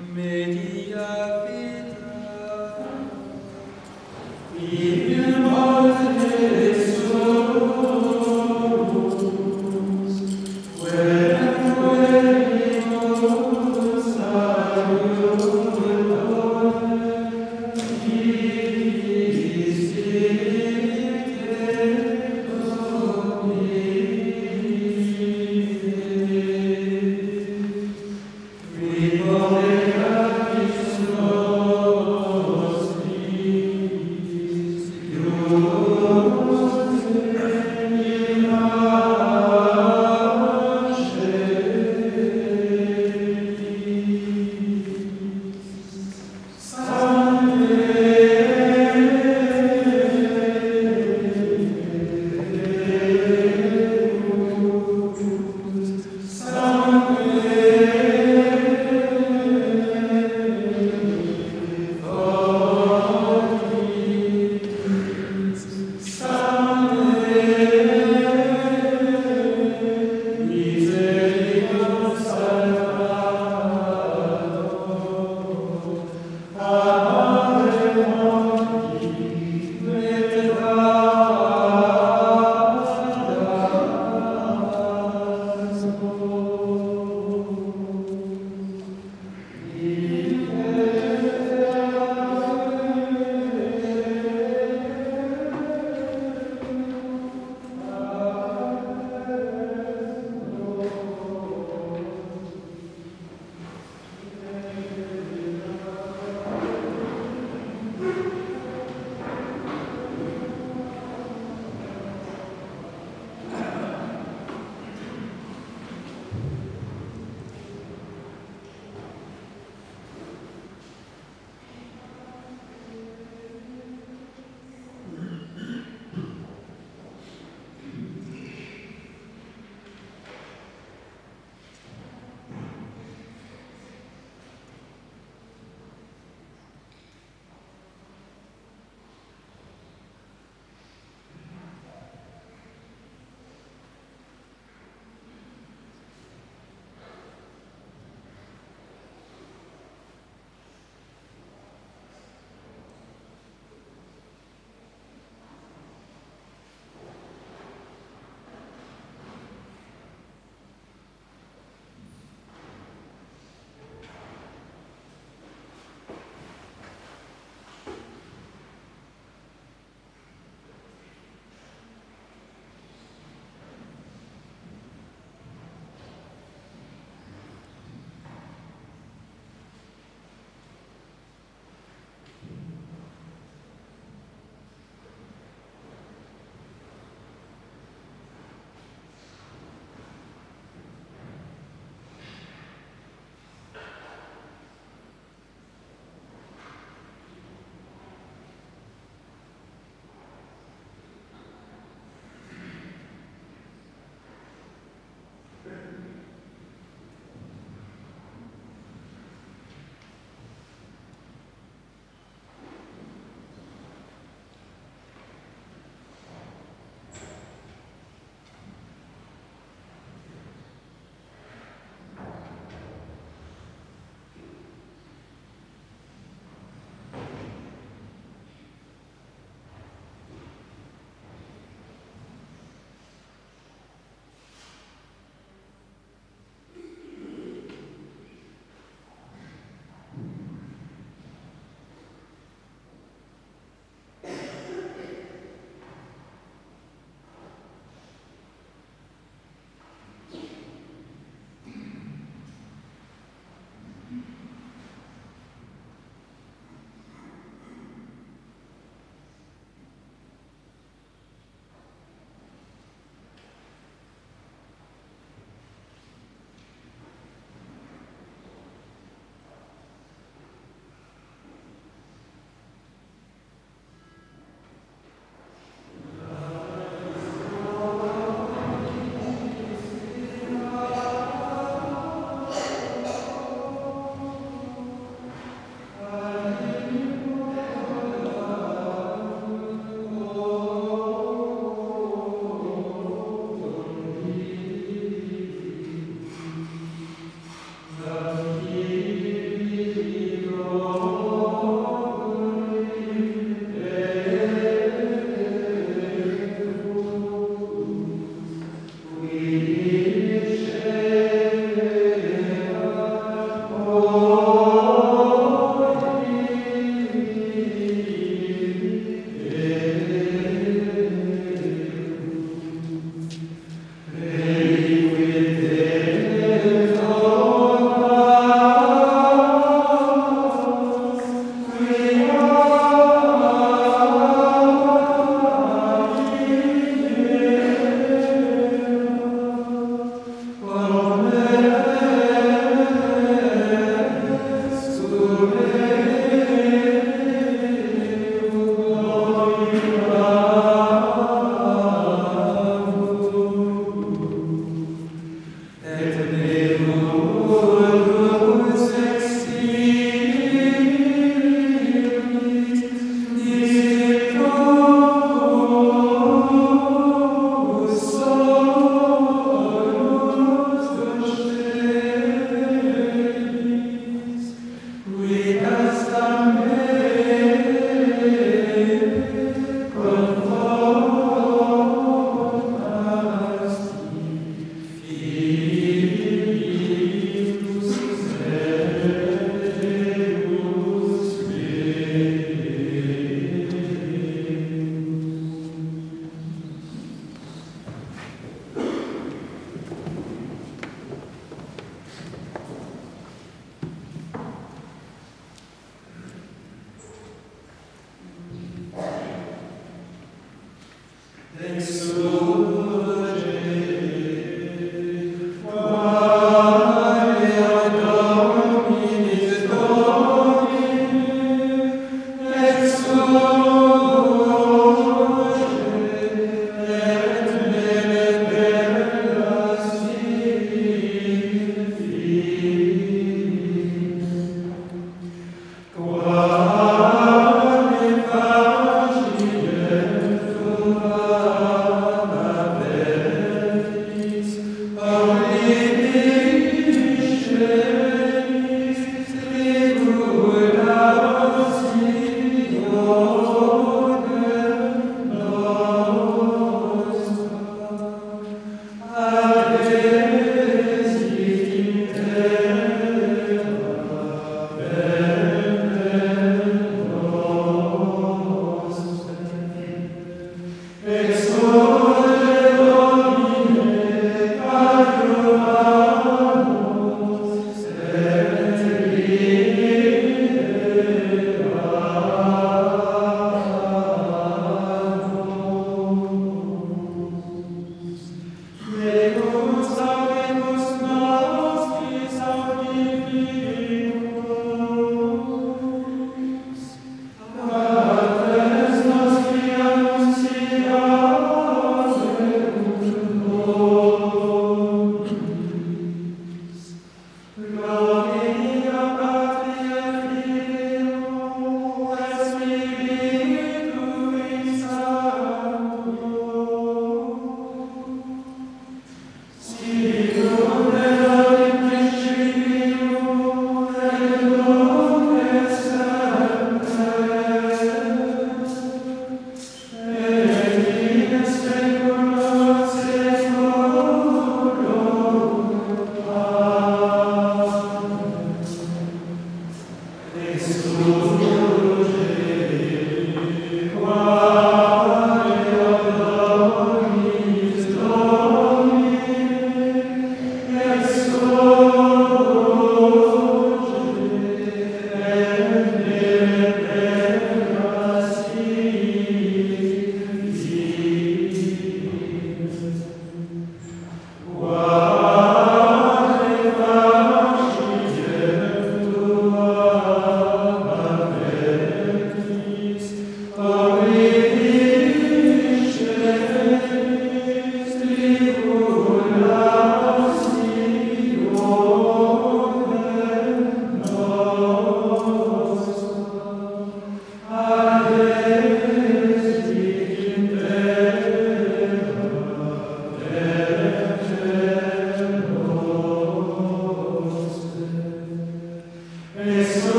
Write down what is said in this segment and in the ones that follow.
Me...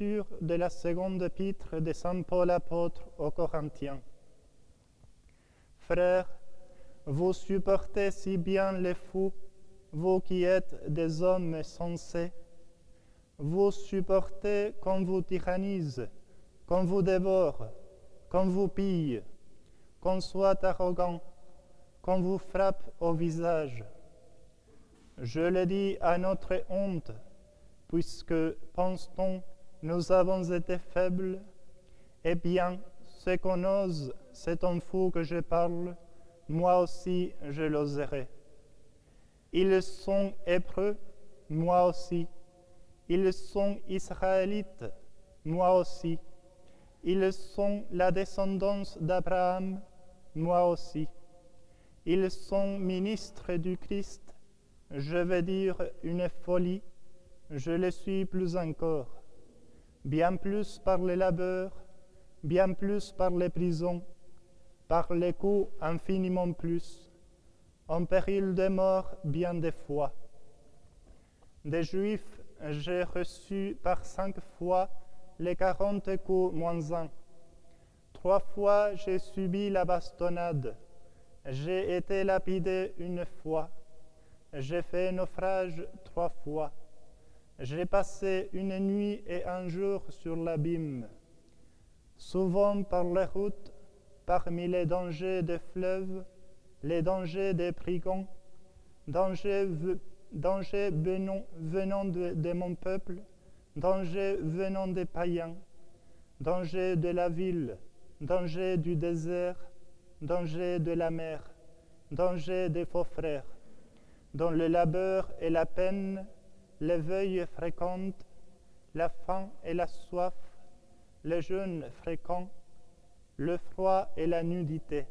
De la seconde épître de Saint Paul apôtre aux Corinthiens. Frères, vous supportez si bien les fous, vous qui êtes des hommes sensés. Vous supportez qu'on vous tyrannise, qu'on vous dévore, qu'on vous pille, qu'on soit arrogant, qu'on vous frappe au visage. Je le dis à notre honte, puisque, pense-t-on, nous avons été faibles Eh bien, ce qu'on ose, c'est en fou que je parle, moi aussi je l'oserai. Ils sont hébreux, moi aussi. Ils sont israélites, moi aussi. Ils sont la descendance d'Abraham, moi aussi. Ils sont ministres du Christ, je vais dire une folie, je le suis plus encore, bien plus par les labeurs, bien plus par les prisons, par les coups infiniment plus, en péril de mort bien des fois. Des Juifs, j'ai reçu par cinq fois les quarante coups moins un. Trois fois j'ai subi la bastonnade, j'ai été lapidé une fois j'ai fait naufrage trois fois. J'ai passé une nuit et un jour sur l'abîme. Souvent par les routes, parmi les dangers des fleuves, les dangers des brigands, dangers, venant, venant de, mon peuple, dangers venant des païens, dangers de la ville, dangers du désert, dangers de la mer, dangers des faux frères dans le labeur et la peine, les veuilles fréquentes, la faim et la soif, les jeûnes fréquents, le froid et la nudité.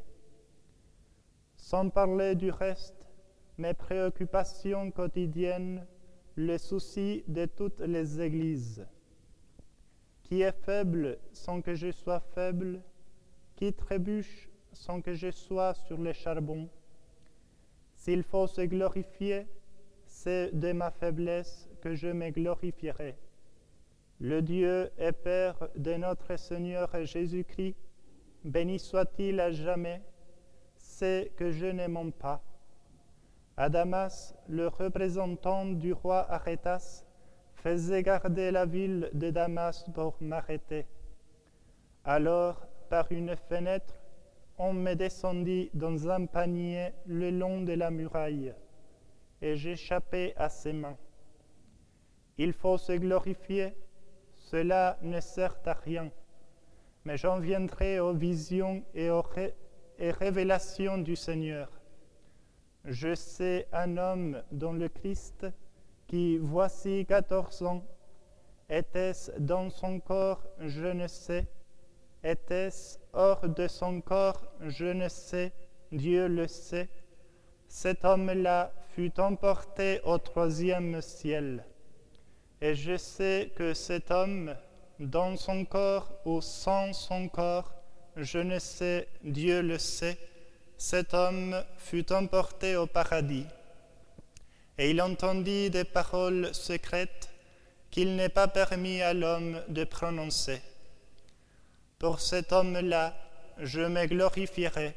Sans parler du reste, mes préoccupations quotidiennes, les soucis de toutes les églises. Qui est faible sans que je sois faible Qui trébuche sans que je sois sur les charbons s'il faut se glorifier, c'est de ma faiblesse que je me glorifierai. Le Dieu et Père de notre Seigneur Jésus-Christ, béni soit-il à jamais, c'est que je ne mens pas. À Damas, le représentant du roi Arétas faisait garder la ville de Damas pour m'arrêter. Alors, par une fenêtre, on me descendit dans un panier le long de la muraille, et j'échappais à ses mains. Il faut se glorifier, cela ne sert à rien, mais j'en viendrai aux visions et aux révélations du Seigneur. Je sais un homme dans le Christ qui, voici quatorze ans, était-ce dans son corps, je ne sais, était-ce hors de son corps Je ne sais, Dieu le sait. Cet homme-là fut emporté au troisième ciel. Et je sais que cet homme, dans son corps ou sans son corps, je ne sais, Dieu le sait, cet homme fut emporté au paradis. Et il entendit des paroles secrètes qu'il n'est pas permis à l'homme de prononcer. Pour cet homme-là, je me glorifierai,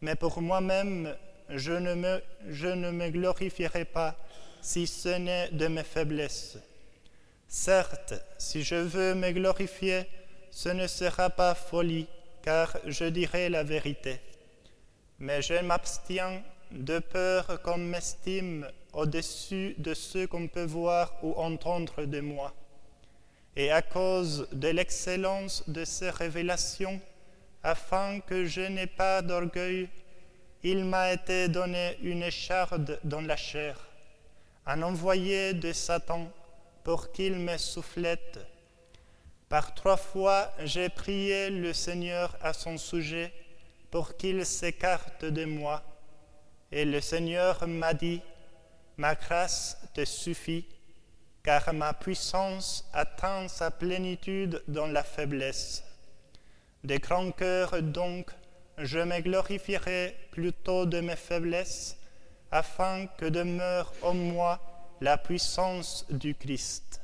mais pour moi-même, je, ne me, glorifierai pas si ce n'est de mes faiblesses. Certes, si je veux me glorifier, ce ne sera pas folie, car je dirai la vérité. Mais je m'abstiens de peur qu'on m'estime au-dessus de ce qu'on peut voir ou entendre de moi et à cause de l'excellence de ces révélations, afin que je n'ai pas d'orgueil, il m'a été donné une écharde dans la chair, un envoyé de Satan pour qu'il me soufflette. Par trois fois, j'ai prié le Seigneur à son sujet pour qu'il s'écarte de moi. Et le Seigneur m'a dit, ma grâce te suffit car ma puissance atteint sa plénitude dans la faiblesse. De grand cœur donc, je me glorifierai plutôt de mes faiblesses, afin que demeure en moi la puissance du Christ.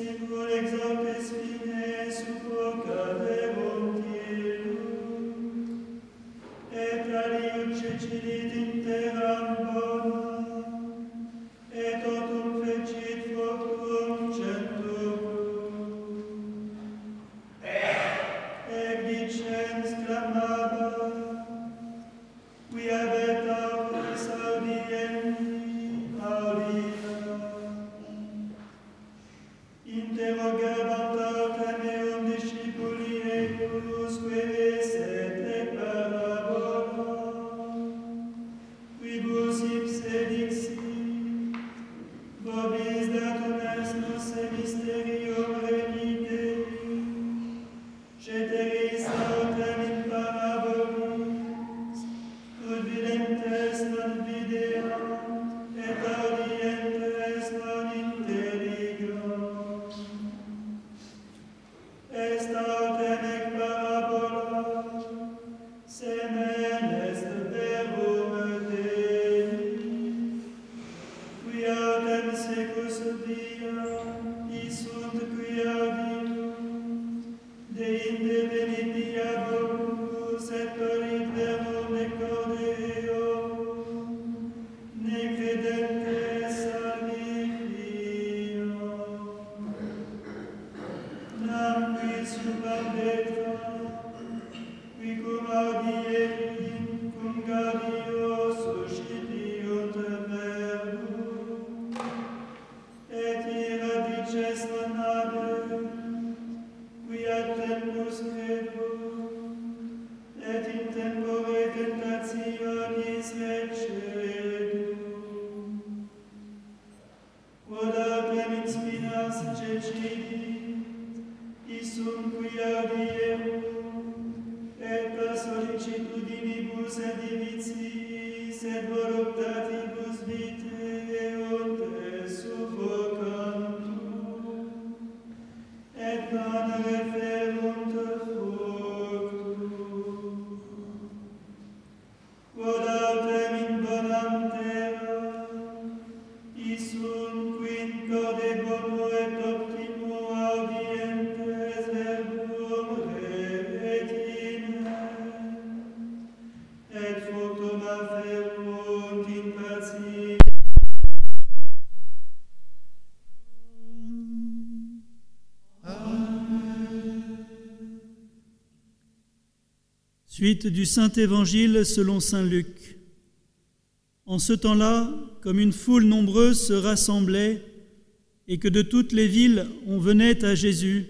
Et Suite du Saint Évangile selon Saint Luc. En ce temps-là, comme une foule nombreuse se rassemblait et que de toutes les villes on venait à Jésus,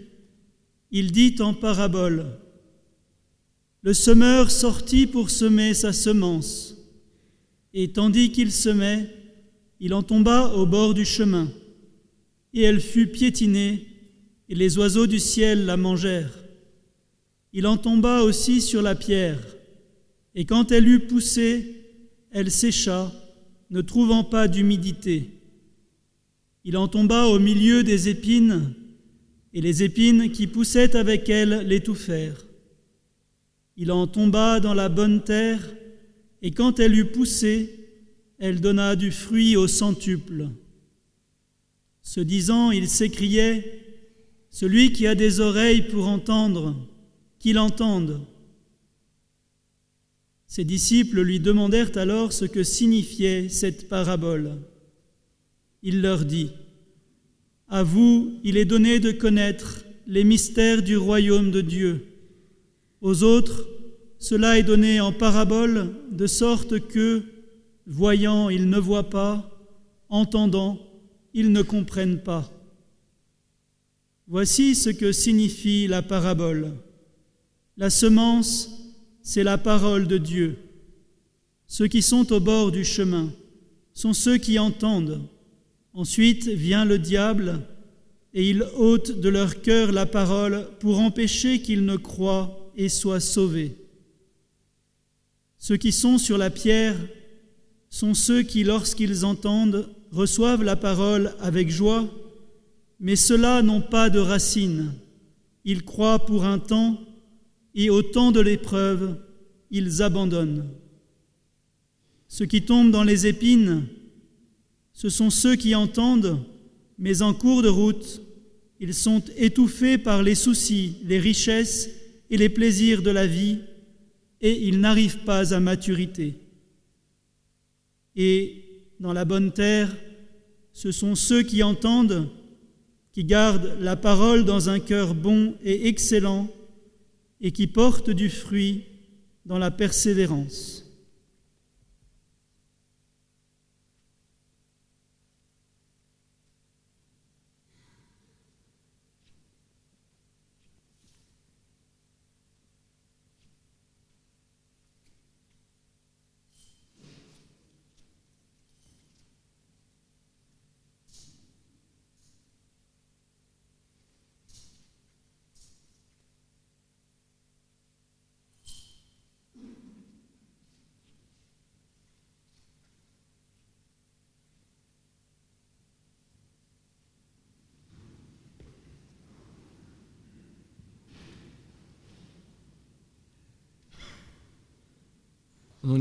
il dit en parabole, Le semeur sortit pour semer sa semence, et tandis qu'il semait, il en tomba au bord du chemin, et elle fut piétinée, et les oiseaux du ciel la mangèrent. Il en tomba aussi sur la pierre, et quand elle eut poussé, elle sécha, ne trouvant pas d'humidité. Il en tomba au milieu des épines, et les épines qui poussaient avec elle l'étouffèrent. il en tomba dans la bonne terre, et quand elle eut poussé, elle donna du fruit au centuple. Ce disant, il s'écriait, Celui qui a des oreilles pour entendre, qu'il entende. Ses disciples lui demandèrent alors ce que signifiait cette parabole. Il leur dit, À vous, il est donné de connaître les mystères du royaume de Dieu. Aux autres, cela est donné en parabole, de sorte que, voyant, ils ne voient pas, entendant, ils ne comprennent pas. Voici ce que signifie la parabole. La semence, c'est la parole de Dieu. Ceux qui sont au bord du chemin sont ceux qui entendent. Ensuite vient le diable et il ôte de leur cœur la parole pour empêcher qu'ils ne croient et soient sauvés. Ceux qui sont sur la pierre sont ceux qui, lorsqu'ils entendent, reçoivent la parole avec joie, mais ceux-là n'ont pas de racines. Ils croient pour un temps, et au temps de l'épreuve, ils abandonnent. Ceux qui tombent dans les épines, ce sont ceux qui entendent, mais en cours de route, ils sont étouffés par les soucis, les richesses et les plaisirs de la vie, et ils n'arrivent pas à maturité. Et dans la bonne terre, ce sont ceux qui entendent, qui gardent la parole dans un cœur bon et excellent, et qui portent du fruit dans la persévérance.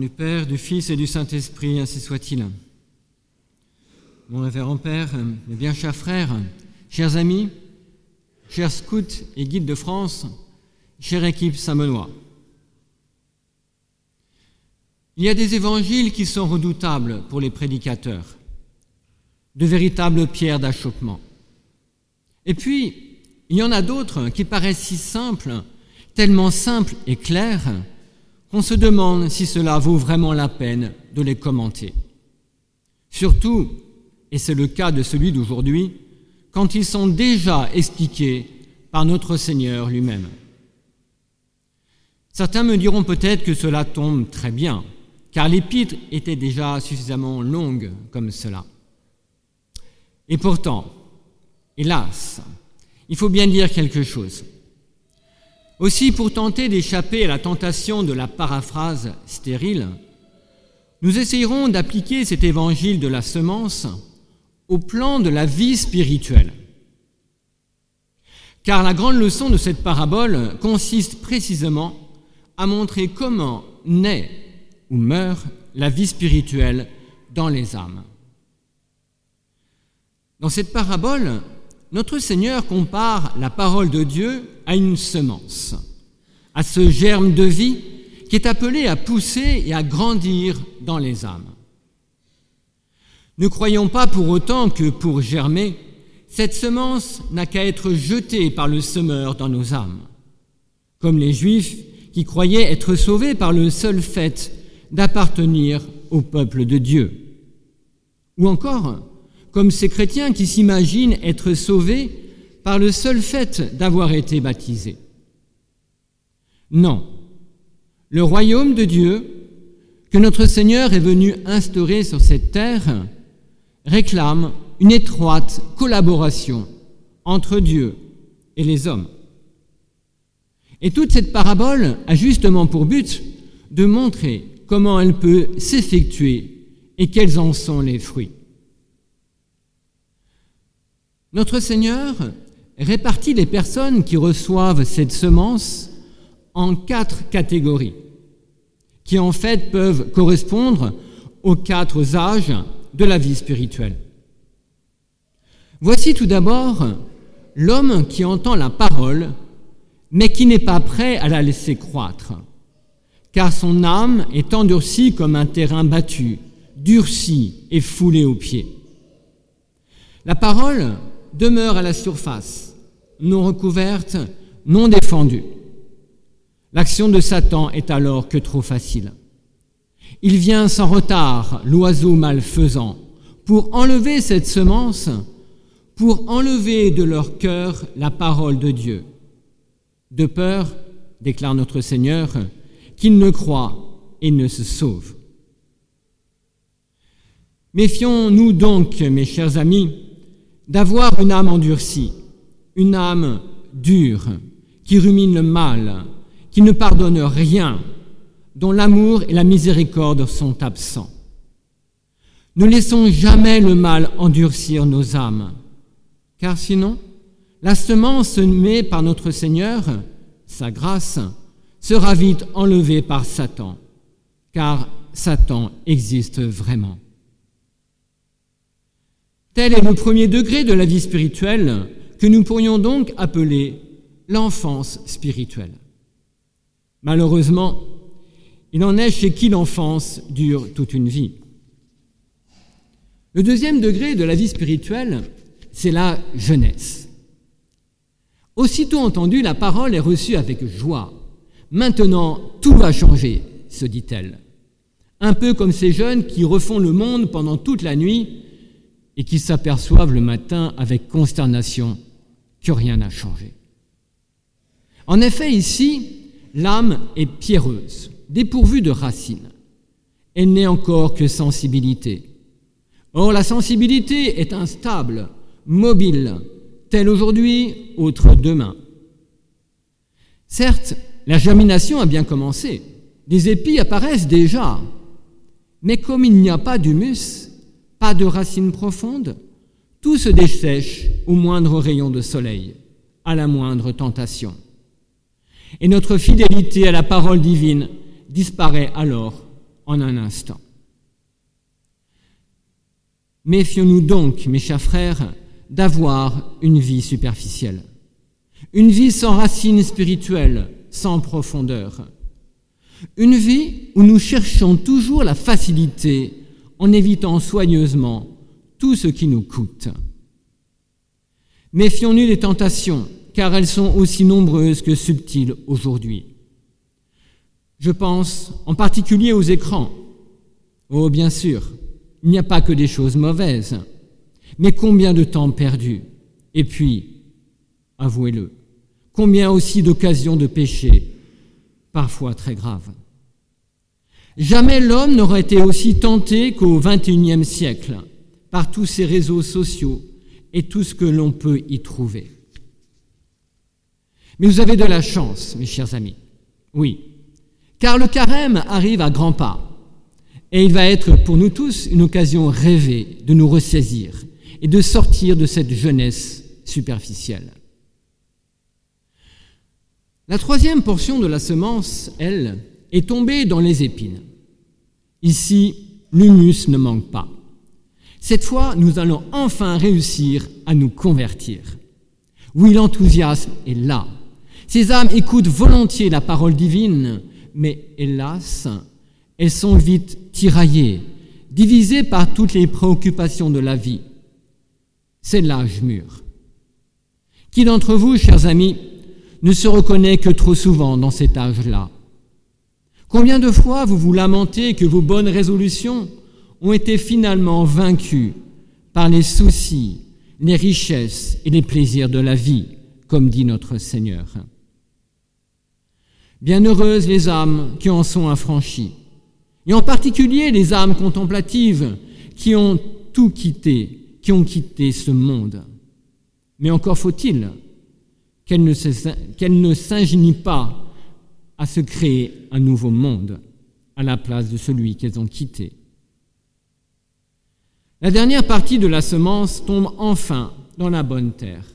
Du Père, du Fils et du Saint-Esprit, ainsi soit-il. Mon révérend Père, mes bien chers frères, chers amis, chers scouts et guides de France, chère équipe Saint-Benoît. Il y a des évangiles qui sont redoutables pour les prédicateurs, de véritables pierres d'achoppement. Et puis, il y en a d'autres qui paraissent si simples, tellement simples et clairs, on se demande si cela vaut vraiment la peine de les commenter. Surtout, et c'est le cas de celui d'aujourd'hui, quand ils sont déjà expliqués par notre Seigneur lui-même. Certains me diront peut-être que cela tombe très bien, car l'épître était déjà suffisamment longue comme cela. Et pourtant, hélas, il faut bien dire quelque chose. Aussi, pour tenter d'échapper à la tentation de la paraphrase stérile, nous essayerons d'appliquer cet évangile de la semence au plan de la vie spirituelle. Car la grande leçon de cette parabole consiste précisément à montrer comment naît ou meurt la vie spirituelle dans les âmes. Dans cette parabole, notre Seigneur compare la parole de Dieu à une semence, à ce germe de vie qui est appelé à pousser et à grandir dans les âmes. Ne croyons pas pour autant que pour germer, cette semence n'a qu'à être jetée par le semeur dans nos âmes, comme les Juifs qui croyaient être sauvés par le seul fait d'appartenir au peuple de Dieu, ou encore comme ces chrétiens qui s'imaginent être sauvés par le seul fait d'avoir été baptisés. Non, le royaume de Dieu que notre Seigneur est venu instaurer sur cette terre réclame une étroite collaboration entre Dieu et les hommes. Et toute cette parabole a justement pour but de montrer comment elle peut s'effectuer et quels en sont les fruits. Notre Seigneur répartit les personnes qui reçoivent cette semence en quatre catégories qui en fait peuvent correspondre aux quatre âges de la vie spirituelle. Voici tout d'abord l'homme qui entend la parole, mais qui n'est pas prêt à la laisser croître, car son âme est endurcie comme un terrain battu, durci et foulé aux pieds. La parole demeure à la surface, non recouverte, non défendue. L'action de Satan est alors que trop facile. Il vient sans retard, l'oiseau malfaisant, pour enlever cette semence, pour enlever de leur cœur la parole de Dieu. De peur, déclare notre Seigneur, qu'ils ne croient et ne se sauvent. Méfions-nous donc, mes chers amis, d'avoir une âme endurcie, une âme dure, qui rumine le mal, qui ne pardonne rien, dont l'amour et la miséricorde sont absents. Ne laissons jamais le mal endurcir nos âmes, car sinon, la semence semée par notre Seigneur, sa grâce, sera vite enlevée par Satan, car Satan existe vraiment. Tel est le premier degré de la vie spirituelle que nous pourrions donc appeler l'enfance spirituelle. Malheureusement, il en est chez qui l'enfance dure toute une vie. Le deuxième degré de la vie spirituelle, c'est la jeunesse. Aussitôt entendu, la parole est reçue avec joie. Maintenant, tout va changer, se dit-elle. Un peu comme ces jeunes qui refont le monde pendant toute la nuit et qui s'aperçoivent le matin avec consternation que rien n'a changé. En effet, ici, L'âme est pierreuse, dépourvue de racines. Elle n'est encore que sensibilité. Or, la sensibilité est instable, mobile, telle aujourd'hui, autre demain. Certes, la germination a bien commencé, des épis apparaissent déjà, mais comme il n'y a pas d'humus, pas de racines profondes, tout se dessèche au moindre rayon de soleil, à la moindre tentation. Et notre fidélité à la parole divine disparaît alors en un instant. Méfions-nous donc, mes chers frères, d'avoir une vie superficielle, une vie sans racines spirituelles, sans profondeur, une vie où nous cherchons toujours la facilité en évitant soigneusement tout ce qui nous coûte. Méfions-nous des tentations car elles sont aussi nombreuses que subtiles aujourd'hui. Je pense en particulier aux écrans. Oh, bien sûr, il n'y a pas que des choses mauvaises, mais combien de temps perdu Et puis, avouez-le, combien aussi d'occasions de péché, parfois très graves. Jamais l'homme n'aurait été aussi tenté qu'au XXIe siècle par tous ces réseaux sociaux et tout ce que l'on peut y trouver. Mais vous avez de la chance, mes chers amis. Oui. Car le carême arrive à grands pas. Et il va être pour nous tous une occasion rêvée de nous ressaisir et de sortir de cette jeunesse superficielle. La troisième portion de la semence, elle, est tombée dans les épines. Ici, l'humus ne manque pas. Cette fois, nous allons enfin réussir à nous convertir. Oui, l'enthousiasme est là. Ces âmes écoutent volontiers la parole divine, mais hélas, elles sont vite tiraillées, divisées par toutes les préoccupations de la vie. C'est l'âge mûr. Qui d'entre vous, chers amis, ne se reconnaît que trop souvent dans cet âge-là? Combien de fois vous vous lamentez que vos bonnes résolutions ont été finalement vaincues par les soucis, les richesses et les plaisirs de la vie, comme dit notre Seigneur? Bienheureuses les âmes qui en sont affranchies, et en particulier les âmes contemplatives qui ont tout quitté, qui ont quitté ce monde. Mais encore faut-il qu'elles ne s'ingénient pas à se créer un nouveau monde à la place de celui qu'elles ont quitté. La dernière partie de la semence tombe enfin dans la bonne terre.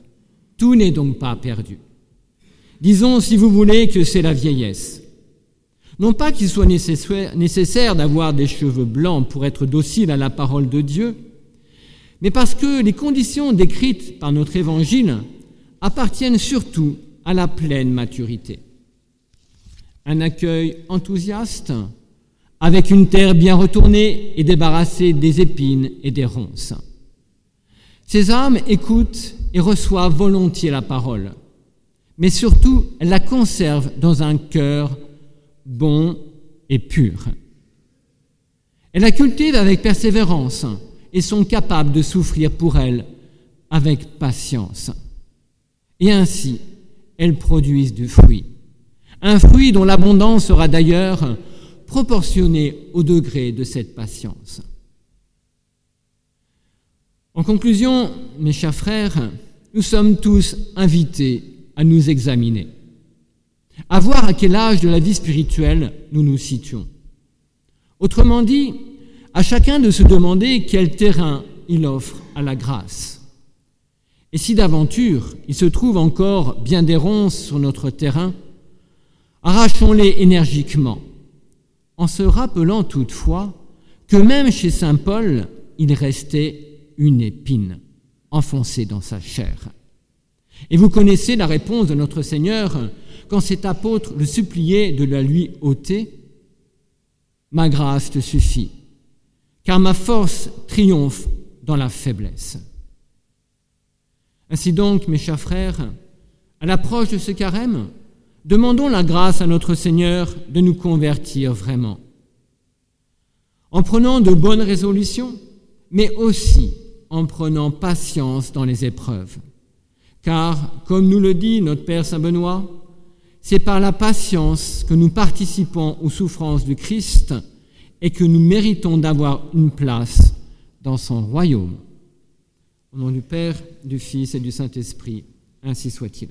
Tout n'est donc pas perdu. Disons, si vous voulez, que c'est la vieillesse. Non pas qu'il soit nécessaire d'avoir des cheveux blancs pour être docile à la parole de Dieu, mais parce que les conditions décrites par notre évangile appartiennent surtout à la pleine maturité. Un accueil enthousiaste, avec une terre bien retournée et débarrassée des épines et des ronces. Ces âmes écoutent et reçoivent volontiers la parole, mais surtout elles la conservent dans un cœur bon et pur. Elles la cultivent avec persévérance et sont capables de souffrir pour elle avec patience. Et ainsi, elles produisent du fruit. Un fruit dont l'abondance sera d'ailleurs proportionnée au degré de cette patience. En conclusion, mes chers frères, nous sommes tous invités à nous examiner, à voir à quel âge de la vie spirituelle nous nous situons. Autrement dit, à chacun de se demander quel terrain il offre à la grâce. Et si d'aventure il se trouve encore bien des ronces sur notre terrain, arrachons-les énergiquement, en se rappelant toutefois que même chez Saint Paul, il restait une épine enfoncée dans sa chair. Et vous connaissez la réponse de notre Seigneur quand cet apôtre le suppliait de la lui ôter. Ma grâce te suffit, car ma force triomphe dans la faiblesse. Ainsi donc, mes chers frères, à l'approche de ce carême, demandons la grâce à notre Seigneur de nous convertir vraiment, en prenant de bonnes résolutions, mais aussi en prenant patience dans les épreuves. Car, comme nous le dit notre Père Saint Benoît, c'est par la patience que nous participons aux souffrances du Christ et que nous méritons d'avoir une place dans son royaume. Au nom du Père, du Fils et du Saint-Esprit, ainsi soit-il.